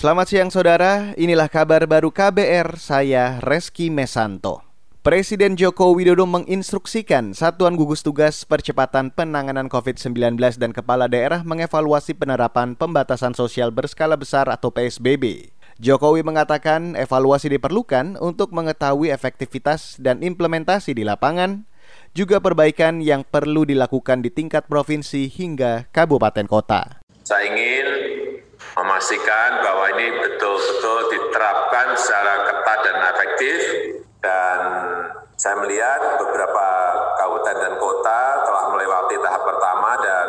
Selamat siang saudara, inilah kabar baru KBR, saya Reski Mesanto. Presiden Joko Widodo menginstruksikan Satuan Gugus Tugas Percepatan Penanganan COVID-19 dan Kepala Daerah mengevaluasi penerapan pembatasan sosial berskala besar atau PSBB. Jokowi mengatakan evaluasi diperlukan untuk mengetahui efektivitas dan implementasi di lapangan, juga perbaikan yang perlu dilakukan di tingkat provinsi hingga kabupaten kota. Saya ingin memastikan bahwa ini betul-betul diterapkan secara ketat dan efektif dan saya melihat beberapa kabupaten dan kota telah melewati tahap pertama dan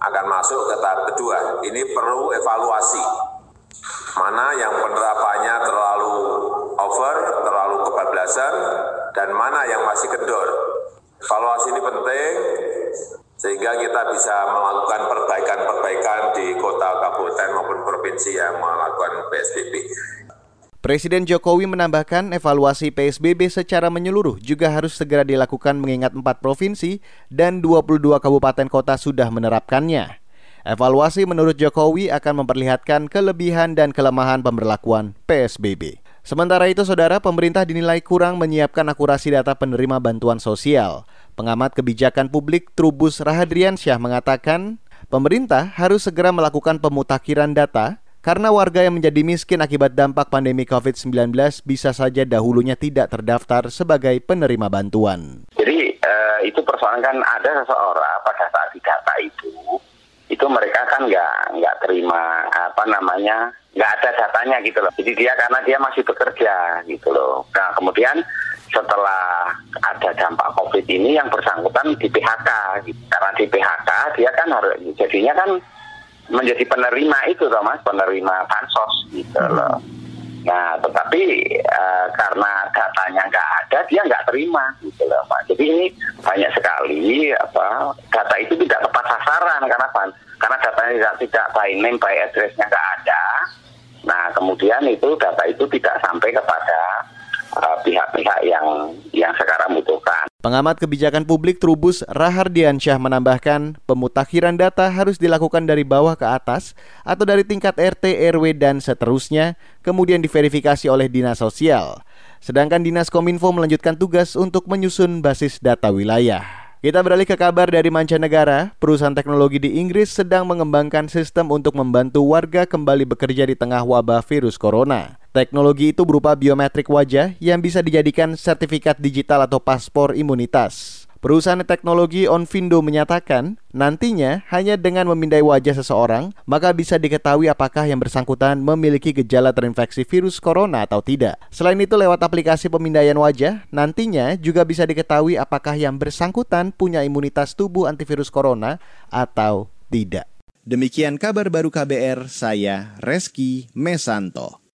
akan masuk ke tahap kedua. Ini perlu evaluasi. Mana yang penerapannya terlalu over, terlalu kebablasan, dan mana yang masih kendor. Evaluasi ini penting sehingga kita bisa melakukan perbaikan-perbaikan di kota, kabupaten maupun provinsi yang melakukan PSBB. Presiden Jokowi menambahkan evaluasi PSBB secara menyeluruh juga harus segera dilakukan mengingat empat provinsi dan 22 kabupaten kota sudah menerapkannya. Evaluasi menurut Jokowi akan memperlihatkan kelebihan dan kelemahan pemberlakuan PSBB. Sementara itu, saudara, pemerintah dinilai kurang menyiapkan akurasi data penerima bantuan sosial. Pengamat kebijakan publik Trubus Rahadriansyah mengatakan, pemerintah harus segera melakukan pemutakhiran data karena warga yang menjadi miskin akibat dampak pandemi COVID-19 bisa saja dahulunya tidak terdaftar sebagai penerima bantuan. Jadi uh, itu persoalan kan ada seseorang pada saat di data itu, itu mereka kan nggak nggak terima apa namanya nggak ada datanya gitu loh. Jadi dia karena dia masih bekerja gitu loh. Nah kemudian setelah ada dampak COVID ini yang bersangkutan di PHK. Gitu. Karena di PHK dia kan harus jadinya kan menjadi penerima itu loh mas, penerima bansos gitu hmm. loh. Nah, tetapi uh, karena datanya nggak ada, dia nggak terima gitu loh, Pak. Jadi ini banyak sekali apa data itu tidak sasaran karena karena datanya tidak, tidak by name, by address-nya nggak ada. Nah, kemudian itu data itu tidak sampai kepada Eh, pihak-pihak uh, yang yang sekarang butuhkan. Pengamat kebijakan publik Trubus Rahardiansyah menambahkan, pemutakhiran data harus dilakukan dari bawah ke atas atau dari tingkat RT, RW, dan seterusnya, kemudian diverifikasi oleh Dinas Sosial. Sedangkan Dinas Kominfo melanjutkan tugas untuk menyusun basis data wilayah. Kita beralih ke kabar dari mancanegara. Perusahaan teknologi di Inggris sedang mengembangkan sistem untuk membantu warga kembali bekerja di tengah wabah virus corona. Teknologi itu berupa biometrik wajah yang bisa dijadikan sertifikat digital atau paspor imunitas. Perusahaan teknologi Onfindo menyatakan, nantinya hanya dengan memindai wajah seseorang, maka bisa diketahui apakah yang bersangkutan memiliki gejala terinfeksi virus corona atau tidak. Selain itu, lewat aplikasi pemindaian wajah, nantinya juga bisa diketahui apakah yang bersangkutan punya imunitas tubuh antivirus corona atau tidak. Demikian kabar baru KBR, saya Reski Mesanto.